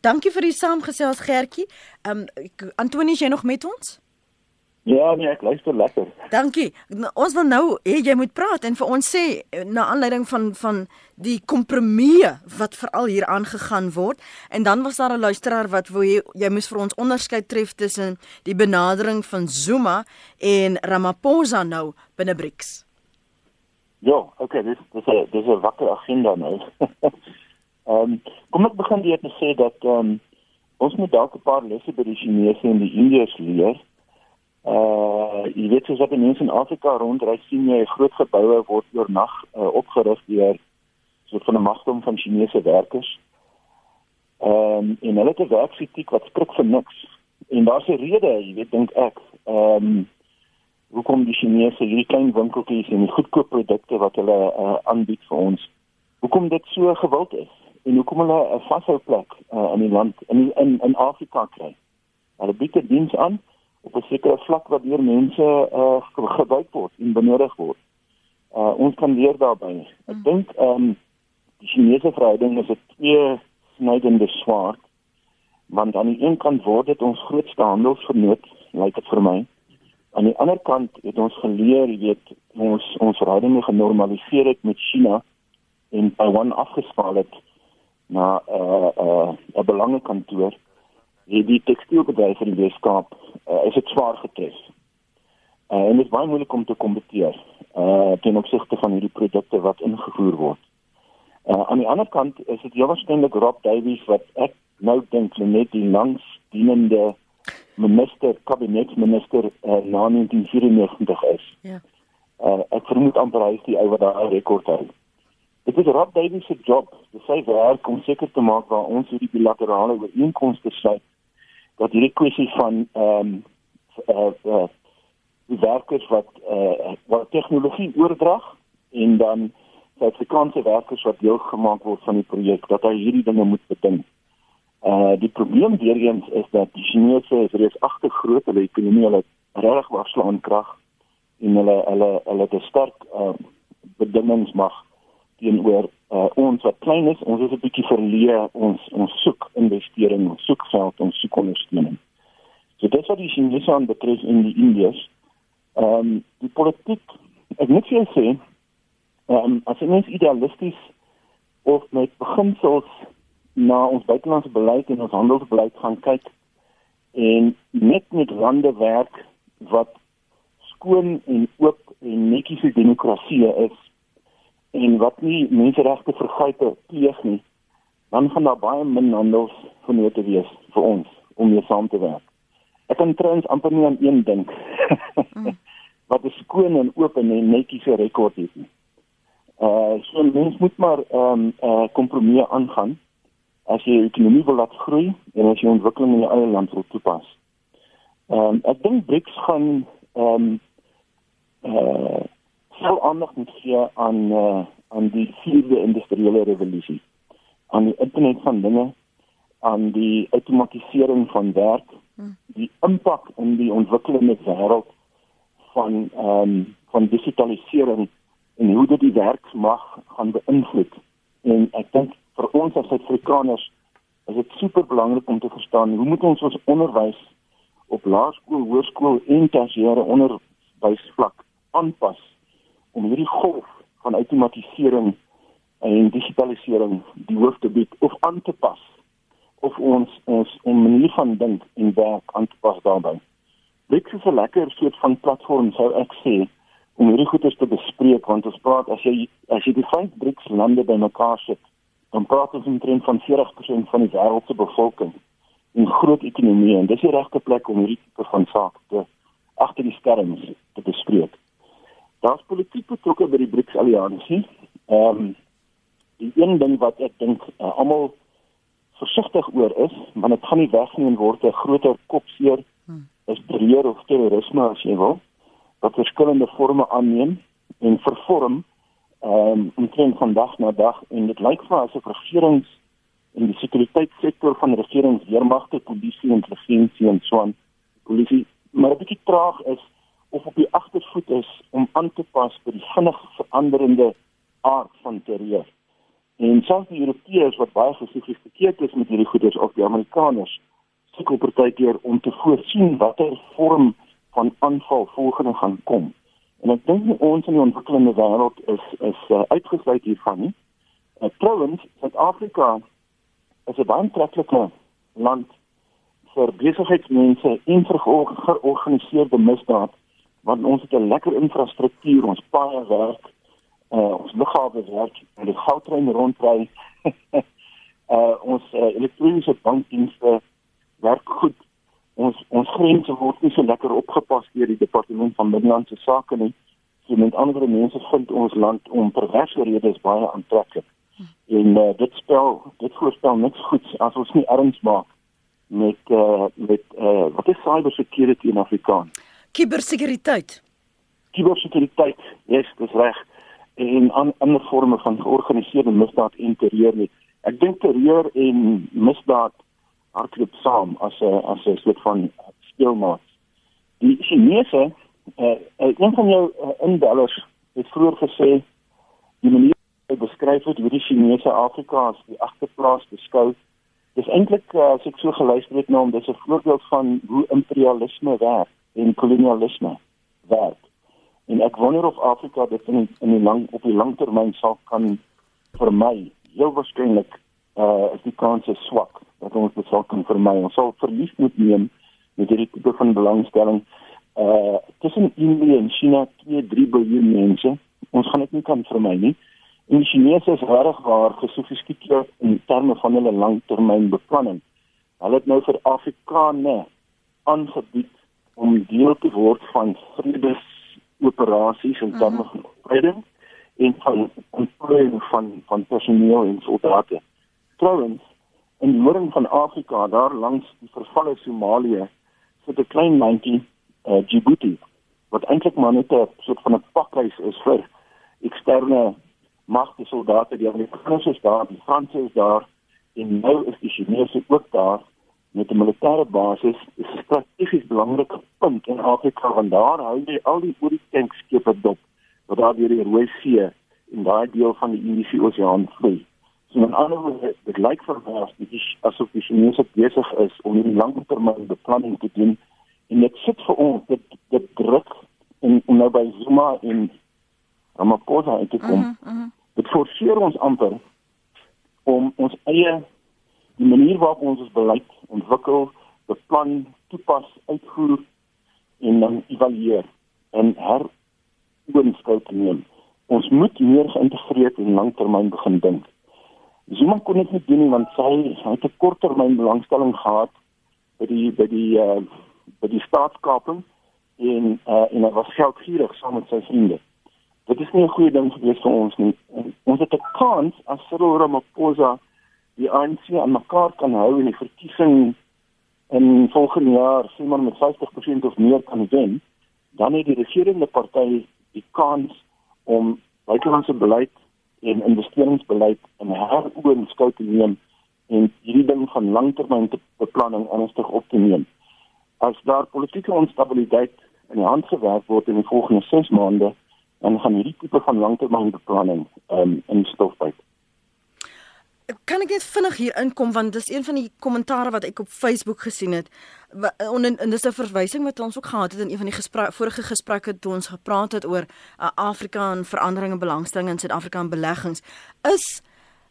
Dankie vir die saamgesels Gertjie. Ehm um, Antonie, jy nog met ons? Ja, nee, ek luister lekker. Dankie. Ons wil nou hê jy moet praat en vir ons sê na aanleiding van van die kompromie wat veral hier aangegaan word en dan was daar 'n luisteraar wat wou jy, jy moes vir ons onderskeid tref tussen die benadering van Zuma en Ramaphosa nou binne BRICS. Ja, okay, dis dis 'n dis 'n wakker agenda nou. Ehm um, kom ek begin deur te sê dat ehm um, ons moet dalk 'n paar lesse by die Chinese en die Indiërs leer. Uh jy weet soos wat mense in Afrika rondry sien jy groot geboue word oornag uh, opgerig deur so 'n magdom van Chinese werkers. Ehm um, en hulle het 'n werksetiek wat skrik vir niks. En daar's 'n rede, jy weet dink ek, ehm um, hoekom die Chinese hierdie klein winkeltjies en die goedkoop produkte wat hulle uh, aanbied vir ons, hoekom dit so gewild is en hoekom hulle 'n vashou plek uh, in die land in in in Afrika kry. Hulle bied dit diens aan op 'n sekere vlak waar deur mense uh, gebruik word en benodig word. Uh, ons kan leer daarbey. Ek mm. dink ehm um, die Chinese verhouding is 'n twee snydende swaard want aan die een kant word dit ons grootste handelsvernoot, lyk dit vir my. Aan die ander kant het ons geleer, jy weet, ons ons verhoudinge genormaliseer het met China en Taiwan afgespaal het na 'n uh, 'n uh, 'n belangekantoor het die tekstielbedryf in die Weskaap uh, is dit swaar getref. Uh, en dit is baie moeilik om te kompeteer uh ten opsigte van hierdie produkte wat ingevoer word. Uh aan die ander kant is dit heel waarskynlik Rob Davies wat ek nou dink net die langsdienende minister kabinetsminister uh, na 1994 is. Ja. Uh ek vermoed amper hy is die ou wat daai rekord hou. Dit is Rob Davies se job, dis sy werk om seker te maak dat ons hierdie bilaterale ooreenkomste sluit dat hierdie kwessie van ehm um, uh, uh die werkers wat uh wat tegnologie oordrag en dan Suid-Afrikaanse werkers wat deel gemaak word van die projek dat hy hierdie dinge moet beding. Uh die probleem weer eens is dat die Chinese is reeds agter groot hulle ekonomie hulle regtig waarslaan krag en hulle hulle hulle het 'n sterk uh bedingingsmag teenoor uh, ons wat klein is, ons is 'n bietjie verleë, ons ons soek investering, ons soek geld, ons soek ondersteuning. So dit wat die Chinese aan betref in die Indiërs, ehm um, die politiek, ek moet vir sê, ehm um, as mens idealisties of met beginsels na ons buitelandse beleid en ons handelsbeleid gaan kyk en net met lande werk wat skoon en oop en netjies demokrasie is en wat nie menseregte vergrype pleeg nie, dan gaan daar baie min handels vernote wees vir ons om mee saam te werk. Ek kan trouens amper nie aan een dink wat 'n skoon en oop en netjiese rekord het nie. Uh so mens moet maar ehm um, uh kompromie aangaan as jy ekonomie wil laat groei en as jy ontwikkeling in jou eie land wil toepas. Ehm um, ek dink BRICS gaan ehm um, uh sou aandag moet gee aan uh, aan die vierde industriële revolusie aan die internet van dinge aan die outomatisering van werk hm. die impak in die ontwikkelende wêreld van ehm um, van digitalisering en hoe dit die werk mag gaan beïnvloed en ek dink vir ons as Suid-Afrikaners is dit super belangrik om te verstaan hoe moet ons ons onderwys op laerskool, hoërskool en tersiêre onderwysvlak aanpas om hierdie golf van outomatisering en digitalisering die hoof te bied of aan te pas of ons ons 'n manier van dink en werk aan te pas daarbey. Dit is 'n lekker soort van platform sou ek sê om hierdie goeders te bespreek want ons praat as jy as jy die vyf BRICS lande bymekaar sit, dan praat ons omtrent van 40% van die wêreld se bevolking en groot ekonomie en dis die regte plek om hierdie tipe van sake te agter die skerms te bespreek. Daar's politiek betrokke by die BRICS alliansie. Ehm um, die een ding wat ek dink uh, almal versigtig oor is, want dit gaan nie wegneem word 'n groter kopseer hmm. is breër of terrorisme as jy wil wat verskillende forme aanneem en vervorm ehm um, omtrent van dag na dag en dit lyk vir asof regerings in die sekuriteitssektor van regerings, weermagte, polisie, intelligensie en so aan polisie maar 'n bietjie traag is of op die agtervoet is om aan te pas by die vinnig veranderende aard van terreur. En selfs die Europeërs wat baie gesofistikeerd is met hierdie goeders of die Amerikaners sukkel partykeer om te voorsien watter vorm van aanval volgende gaan kom. En ek dink ons in die ontwikkelende wêreld is is uh, uitgesluit hiervan nie. Uh, trouwens, Suid-Afrika is 'n baie aantreklike land vir besigheidsmense en vir georganiseerde misdaad want ons het 'n lekker infrastruktuur, ons paaie werk, uh, ons lughawe werk, en die goudtrein rondry. uh, ons uh, elektroniese bankdienste werk goed. Ons ons grense word nie so lekker opgepas deur die departement van binnelandse sake nie. So met ander mense vind ons land om perverse redes baie aantreklik. En uh, dit spel dit voorstel niks goeds as ons nie erns maak met uh, met uh, wat is cyber security in Afrikaans? Kubersekuriteit. Kubersekuriteit, yes, dis reg. En an, ander forme van georganiseerde misdaad en terreur nie. Ek dink terreur en misdaad hardloop saam as 'n as 'n soort van speelmaat. Die Chinese, uh, een van jou uh, inbellers het vroeër gesê die manier hoe beskryf word hoe die Chinese Afrika as die agterplaas beskou Dis eintlik uh, as ek so geluister het nou om dis 'n voorbeeld van hoe imperialisme werk en kolonialisme werk. En ek wonder of Afrika dit in in die lang op die langtermyn sal kan vermy. Heel waarskynlik uh is die kans swak dat ons dit sal kan vermy. Ons sal verlies moet neem met hierdie tipe van belangstelling. Uh tussen Indië en China 2 3 miljard mense. Ons gaan dit nie kan vermy nie. En die Chinese is reg waar gesofistikeerd in terme van hulle langtermynbeplanning. Hulle het nou vir Afrikaane aangebied om deel te word van vredesoperasies in terme van vrede en van ontplooiing van van personeel en soldate. Trouwens, in die noorden van Afrika, daar langs die vervalle Somalië, sit 'n klein mandjie, uh, Djibouti, wat eintlik maar net 'n soort van 'n pakhuis is vir eksterne magte soldate. Die Amerikaners is daar, die Franse is daar en nou is die Chinese ook daar met 'n militêre basis. Dit is 'n strategies belangrike punt in Afrika want daar hou jy al die oor die tankskepe dop wat daar deur die Rooi See en daai deel van die Indiese Oseaan vloei. So in ander woorde, dit lyk vir my asof die Chinese besig is om 'n langtermyn beplanning te doen en dit sit vir ons dit dit druk en, en nou by Zuma en Ramaphosa uit te kom. Uh -huh, uh -huh. Dit forceer ons amper om ons eie die manier waarop ons ons beleid ontwikkel, beplan, toepas, uitvoer en dan evalueer en heroorskouw te neem. Ons moet meer geïntegreerd en langtermyn begin dink. Zuma kon dit nie doen nie want sy hy het 'n korttermyn belangstelling gehad by die by die uh, by die staatskaping en uh, en hy was geldgierig saam met sy vriende dit is nie 'n goeie ding vir ons nie. Ons het 'n kans as Cyril Ramaphosa die ANC aan mekaar kan hou in die verkiesing in volgende jaar, sê maar met 50% of meer kan wen, dan het die regerende party die kans om buitelandse beleid en investeringsbeleid in heroorskou te neem en hierdie ding van langtermynbeplanning ernstig op te neem. As daar politieke onstabiliteit in die hand gewerk word in die volgende 6 maande, dan gaan hierdie tipe van langtermynbeplanning um, in stof byt. Kan ek net vinnig hier inkom want dis een van die kommentare wat ek op Facebook gesien het. En, en, en dis 'n verwysing wat ons ook gehad het in een van die gespre vorige gesprekke toe ons gepraat het oor uh, Afrika en veranderinge belangstelling in Suid-Afrika en beleggings. Is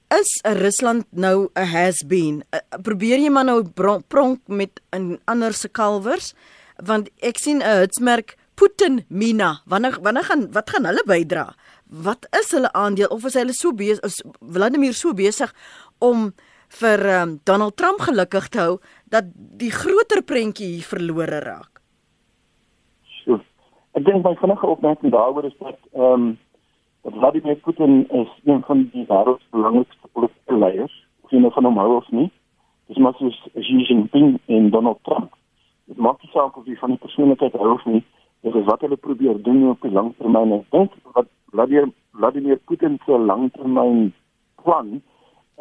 is Rusland nou 'n has been? Uh, probeer jy maar nou pronk met 'n ander se kalwers? Want ek sien 'n hitsmerk Putin Mina, wanneer wanneer gaan wat gaan hulle bydra? Wat is hulle aandeel of is hulle so besig is Vladimir so besig om vir um, Donald Trump gelukkig te hou dat die groter prentjie hier verlore raak? So, ek dink my vinnige opmerking daaroor is dat ehm um, dat Vladimir Putin is een van die wêreld se belangrikste politieke leiers, of jy nou van hom hou of nie. Dis maar soos Xi Jinping en Donald Trump. Dit maak nie saak of jy van die persoonlikheid hou of nie, dit is wat hulle probeer doen op die lang termyn. Ek dink wat Vladimir Vladimir Putin se langtermyn plan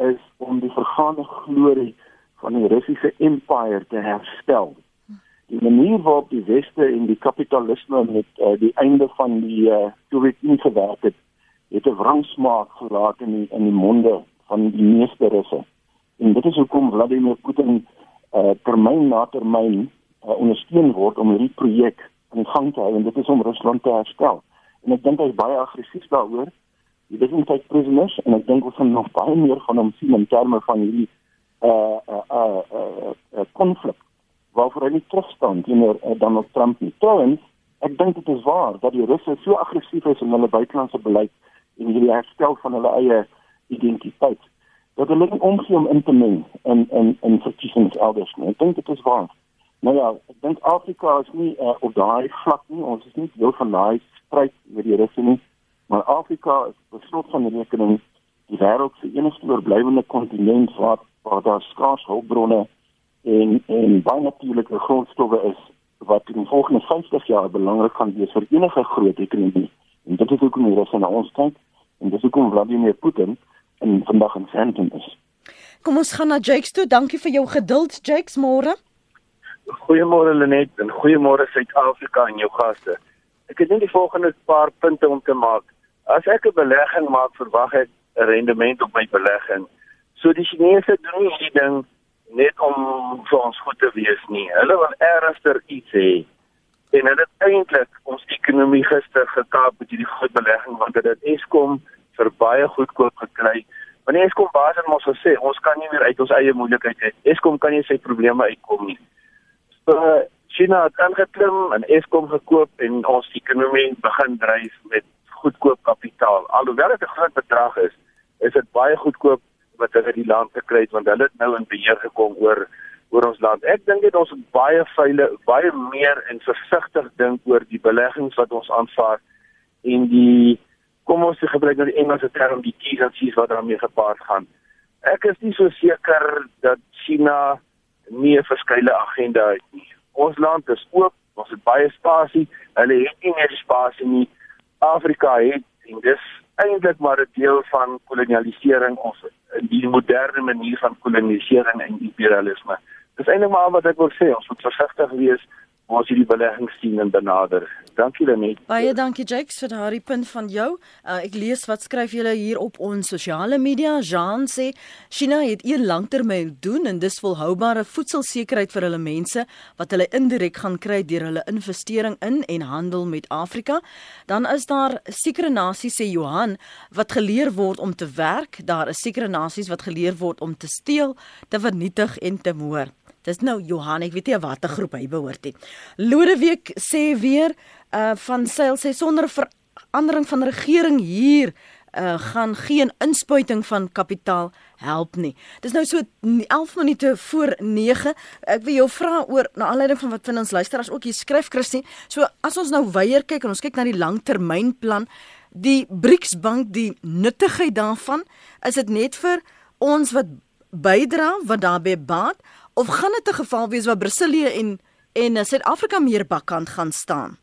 is om die vergane glorie van die Russiese empire te herstel die manier waarop die weste en die kapitalisme met uh, die einde van die uh, Sowjetunie gewerk het, het 'n wrangsmaak gelaat in die, in die monde van die meeste Russe. En dit is hoekom Vladimir Putin uh, termyn na termyn uh, ondersteun word om hierdie projek die gang te hou en dit is om Rusland te herstel. En ek dink hy is baie aggressief daaroor. Hy is nie tyd prisoners en ek dink ons gaan nog baie meer van hom sien in terme van hierdie uh uh uh uh, uh konflik waarvoor hy nie terugstaan teenoor uh, Donald Trump nie. Trouwens, ek dink dit is waar dat die Russe so aggressief is in hulle buitelandse beleid en hierdie herstel van hulle eie identiteit dat hulle nie omgee om in te meng in in in verkiesings elders nie. Ek dink dit is waar. Nou ja, ek dink Afrika is nie uh, op daai vlak nie. Ons is nie deel van daai stryd met die Russe nie. Maar Afrika is beslot van die rekening die wêreld se enigste oorblywende kontinent waar waar daar skaars hulpbronne en en baie natuurlike grondstowwe is wat in die volgende 50 jaar belangrik gaan wees vir enige groot ekonomie. En dit is hoekom die Russe na ons kyk en dis hoekom Vladimir Putin in vandag in Sandton is. Kom ons gaan na Jakes toe. Dankie vir jou geduld, Jakes, môre. Goeiemôre Lenet en goeiemôre Suid-Afrika en jou gaste. Ek het net die volgende paar punte om te maak. As ek 'n belegging maak, verwag ek 'n rendement op my belegging. So die Chinese doen nie hierdie ding net om vir ons goed te wees nie. Hulle wil ernstig iets hê. En hulle het eintlik ons ekonomie gister gekaap met hierdie groot belegging want dit het Eskom vir baie goedkoop gekry. Want Eskom baas het mos gesê ons kan nie meer uit ons eie moeilikheid uit. Eskom kan nie sy probleme uitkom nie. So China het aangeklim en Eskom gekoop en ons ekonomie begin dryf met goedkoop kapitaal. Alhoewel dit 'n groot bedrag is, is dit baie goedkoop wat hulle die land gekry het want hulle het nou in beheer gekom oor oor ons land. Ek dink dit ons baie veilig baie meer en versigtig dink oor die beleggings wat ons aanvaar en die kom ons gebruik nou die Engelse term die keys and sees wat daarmee gepaard gaan. Ek is nie so seker dat China nie 'n verskeie agenda het nie. Ons land is oop, ons het baie spasie. Hulle het nie meer spasie nie. Afrika het en dis eintlik maar 'n deel van kolonialisering of die moderne manier van kolonisering en imperialisme. Dis eintlik maar wat ek wil sê, ons moet versigtig wees ons hierdie beleggings sien en benader. Dankie Lenet. Baie dankie Jakes vir daardie punt van jou. Uh, ek lees wat skryf julle hier op ons sosiale media. Jean sê China het een langtermyn doen en dis volhoubare voedselsekerheid vir hulle mense wat hulle indirek gaan kry deur hulle investering in en handel met Afrika. Dan is daar sekere nasies sê Johan wat geleer word om te werk. Daar is sekere nasies wat geleer word om te steel, te vernietig en te moord. Dis nou Johan, ek weet nie watter groep hy behoort nie. Lodeweek sê weer uh van seil sê sonder verandering van regering hier uh gaan geen inspuiting van kapitaal help nie. Dis nou so 11 minute voor 9. Ek wil jou vra oor na aanleiding van wat van ons luisteraars ook hier skryf Christie. So as ons nou weier kyk en ons kyk na die langtermynplan, die BRICS bank, die nuttigheid daarvan, is dit net vir ons wat bydra wat daarbey baat of gaan dit 'n geval wees waar Brasilië en en eh, Suid-Afrika meer bakkant gaan staan?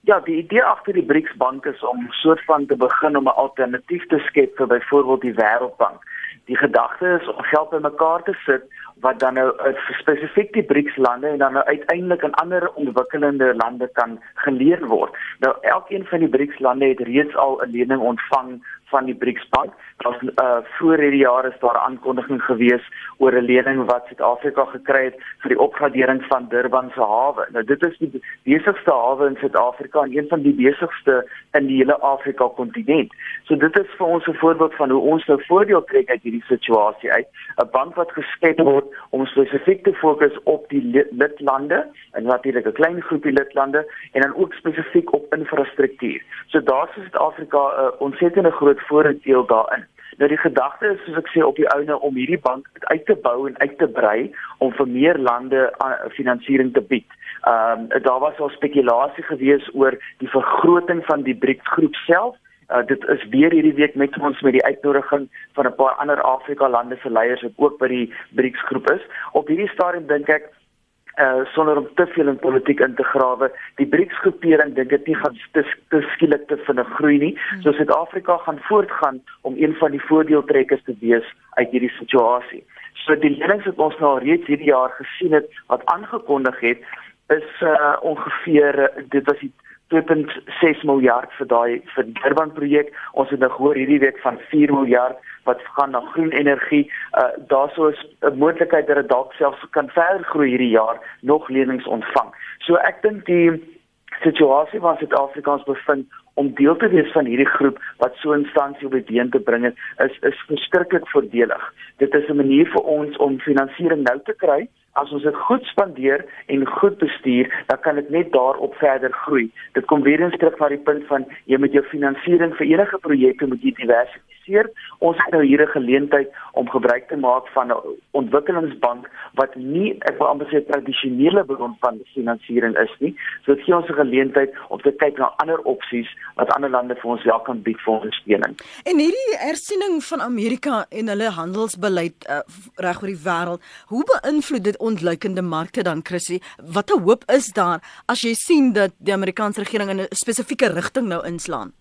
Ja, die idee agter die BRICS bank is om soort van te begin om 'n alternatief te skep vir byvoorbeeld die Wêreldbank. Die gedagte is om geld bymekaar te sit wat dan nou uh, spesifiek die BRICS lande en dan nou uiteindelik in ander ontwikkelende lande kan geleer word. Nou elkeen van die BRICS lande het reeds al 'n lening ontvang van die BRICS bank. Daar's uh voor hierdie jaar is daar 'n aankondiging gewees oor 'n lening wat Suid-Afrika gekry het vir die opgradering van Durban se hawe. Nou dit is die besigste hawe in Suid-Afrika en een van die besigste in die hele Afrika kontinent. So dit is vir ons 'n voorbeeld van hoe ons nou voordeel trek uit hierdie situasie uit. 'n Bank wat geskep word om spesifiek te fokus op die lidlande en natuurlik 'n klein groepie lidlande en dan ook spesifiek op infrastruktuur. So daar is Suid-Afrika 'n uh, ontsettende groot voordeel daarin. Nou die gedagte is soos ek sê op die ouene om hierdie bank uit te bou en uit te brei om vir meer lande uh, finansiering te bied. Ehm um, daar was al spekulasie gewees oor die vergroting van die BRICS groep self. Uh, dit is weer hierdie week met ons met die uitnodiging van 'n paar ander Afrika lande se leiers wat ook by die BRICS groep is. Op hierdie stadium dink ek uh sonder om te veel in politiek in te grawe. Die BRICS groepering dink dit nie gaan te, te skielik te vinnig groei nie. So Suid-Afrika gaan voortgaan om een van die voordeeltrekkers te wees uit hierdie situasie. So die lenings wat ons nou reeds hierdie jaar gesien het wat aangekondig het is uh ongeveer dit was die 2.6 miljard vir daai vir Durban projek. Ons het nou gehoor hierdie week van 4 miljard wat gaan na groen energie. Uh daarso is 'n moontlikheid dat dit dalk selfs kan verder groei hierdie jaar nog lenings ontvang. So ek dink die situasie waar Suid-Afrikaans bevind om deel te wees van hierdie groep wat so 'n instansie op die been te bring het, is is verskriklik voordelig. Dit is 'n manier vir ons om finansiering nou te kry As ons dit goed spandeer en goed bestuur, dan kan dit net daarop verder groei. Dit kom weer eens terug na die punt van jy met jou finansiering vir enige projekte moet jy diversifiseer geïnvesteer. Ons het nou hier 'n geleentheid om gebruik te maak van 'n ontwikkelingsbank wat nie ek wil amper sê tradisionele bron van finansiering is nie. So dit gee ons 'n geleentheid om te kyk na ander opsies wat ander lande vir ons wel kan bied vir ondersteuning. En hierdie hersiening van Amerika en hulle handelsbeleid uh, reg oor die wêreld, hoe beïnvloed dit ontluikende markte dan Chrissy? Watter hoop is daar as jy sien dat die Amerikaanse regering in 'n spesifieke rigting nou inslaan?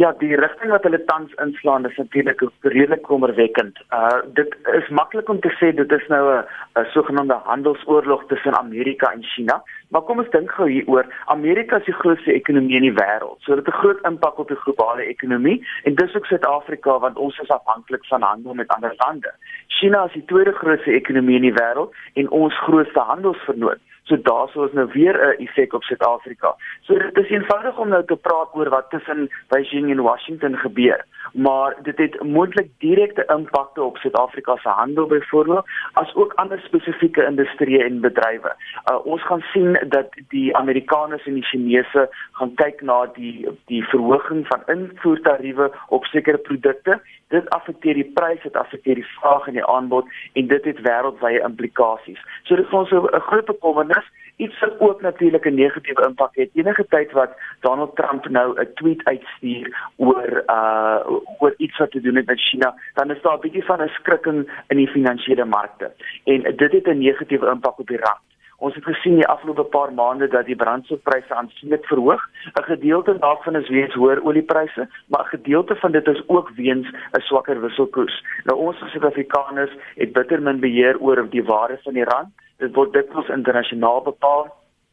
Ja, die rigting wat hulle tans inslaan is natuurlik redelik kommerwekkend. Uh dit is maklik om te sê dit is nou 'n sogenaamde handelsoorlog tussen Amerika en China, maar kom ons dink gou hieroor. Amerika is die grootste ekonomie in die wêreld, so dit het 'n groot impak op die globale ekonomie en dis ook Suid-Afrika want ons is afhanklik van handel met ander lande. China is die tweede grootste ekonomie in die wêreld en ons grootste handelsvernoot. So daarso is nou weer 'n effek op Suid-Afrika. So dit is eenvoudig om nou te praat oor wat tussen Beijing en Washington gebeur, maar dit het moontlik direkte impakte op Suid-Afrika se handel byvoorbeeld, as ook ander spesifieke industrieë en bedrywe. Uh, ons gaan sien dat die Amerikaners en die Chinese gaan kyk na die die verhoging van invoertariewe op sekere produkte. Dit affekteer die pryse, dit affekteer die vraag en die aanbod en dit het wêreldwye implikasies. So dit is ons 'n groot bekommernis is iets wat ook natuurlik 'n negatiewe impak het. Enige tyd wat Donald Trump nou 'n tweet uitstuur oor uh oor iets wat te doen het met China, dan is daar 'n bietjie van 'n skrikking in die finansiële markte. En dit het 'n negatiewe impak op die rand. Ons het gesien die afgelope paar maande dat die brandstofpryse aansienlik verhoog. 'n Gedeelte daarvan is weens hoër oliepryse, maar 'n gedeelte van dit is ook weens 'n swakker wisselkoers. Nou ons as Suid-Afrikaners het bitter min beheer oor die waarde van die rand dit word dikwels internasionaal bepaal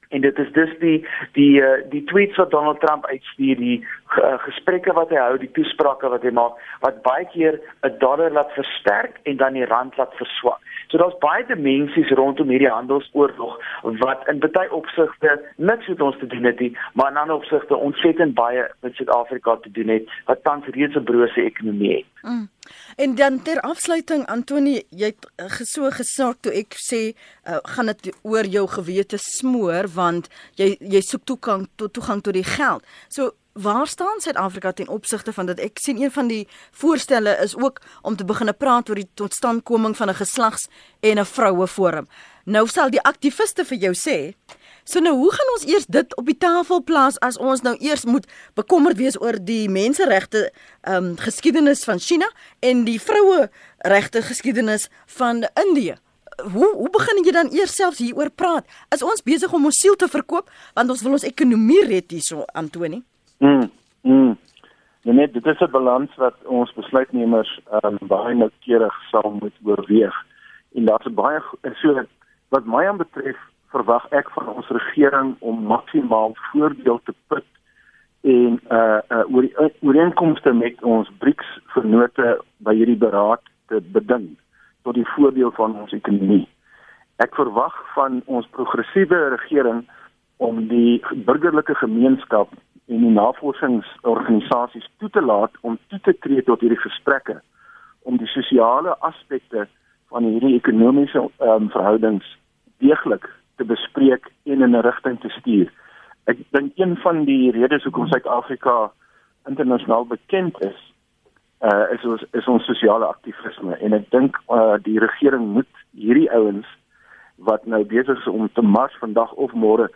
en dit is dus die die uh, die tweets wat Donald Trump uitstuur die gesprekke wat hy hou die toesprake wat hy maak wat baie keer 'n dollar laat versterk en dan die rand laat verswak. So daar's baie dimensies rondom hierdie handelsoorlog wat in baie opsigte niks met ons te doen het nie, maar in ander opsigte ontsettend baie met Suid-Afrika te doen het wat tans reeds 'n brose ekonomie het. Mm. En dan ter afsluiting Antoni, jy het uh, so gesak toe ek sê uh, gaan dit oor jou gewete smoor want jy jy soek toegang tot toegang tot die geld. So waar staan Suid-Afrika ten opsigte van dit? Ek sien een van die voorstelle is ook om te begine praat oor die totstandkoming van 'n geslags- en 'n vroue forum. Nou sal die aktiviste vir jou sê, so nou hoe gaan ons eers dit op die tafel plaas as ons nou eers moet bekommerd wees oor die menseregte ehm um, geskiedenis van China en die vroue regte geskiedenis van Indië? Hoe hoe begin jy dan eers selfs hieroor praat? Is ons besig om ons siel te verkoop want ons wil ons ekonomie red hierso Antoni? Mm. Mm. Ja, net dit is 'n balans wat ons besluitnemers um, baie noukeurig sal moet oorweeg. En daar's baie so wat my aan betref, verwag ek van ons regering om maksimaal voordeel te put en uh uh oor die oor ooreenkomste met ons BRICS vennote by hierdie beraad te beding tot die voordeel van ons ekonomie. Ek verwag van ons progressiewe regering om die burgerlike gemeenskap en die navorsingsorganisasies toe te laat om toe te tree tot hierdie gesprekke om die sosiale aspekte van hierdie ekonomiese um, verhoudings deeglik te bespreek en in 'n rigting te stuur. Ek dink een van die redes hoekom Suid-Afrika internasionaal bekend is, uh, is ons is ons sosiale aktivisme en ek dink uh, die regering moet hierdie ouens wat nou besig is om te mars vandag of môre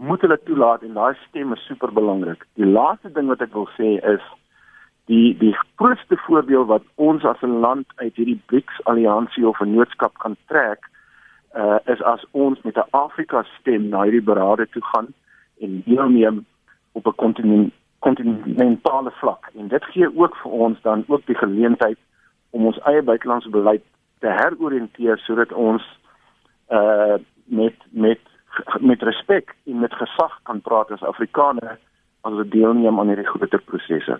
moet hulle toelaat en daai stem is super belangrik. Die laaste ding wat ek wil sê is die die grootste voordeel wat ons as 'n land uit hierdie BRICS alliansie of 'n noodskap kan trek uh, is as ons met 'n Afrika stem na hierdie berade toe gaan en deelneem op 'n kontinent kontinentale vlak. En dit gee ook vir ons dan ook die geleentheid om ons eie buitelandse beleid te heroriënteer sodat ons uh met met met respek en met gesag kan praat as Afrikaners as ons deelneem aan hierdie groter prosesse.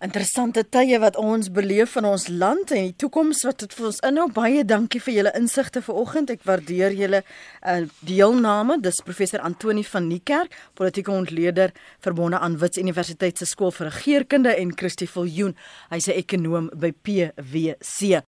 Interessante tye wat ons beleef in ons land en die toekoms wat dit vir ons inhou. Baie dankie vir julle insigte vanoggend. Ek waardeer julle uh, deelname. Dis professor Antoni van Niekerk, politieke ontleder verbonde aan Wits Universiteit se skool vir regeringskunde en Christie Viljoen. Hy's 'n ekonoom by PwC.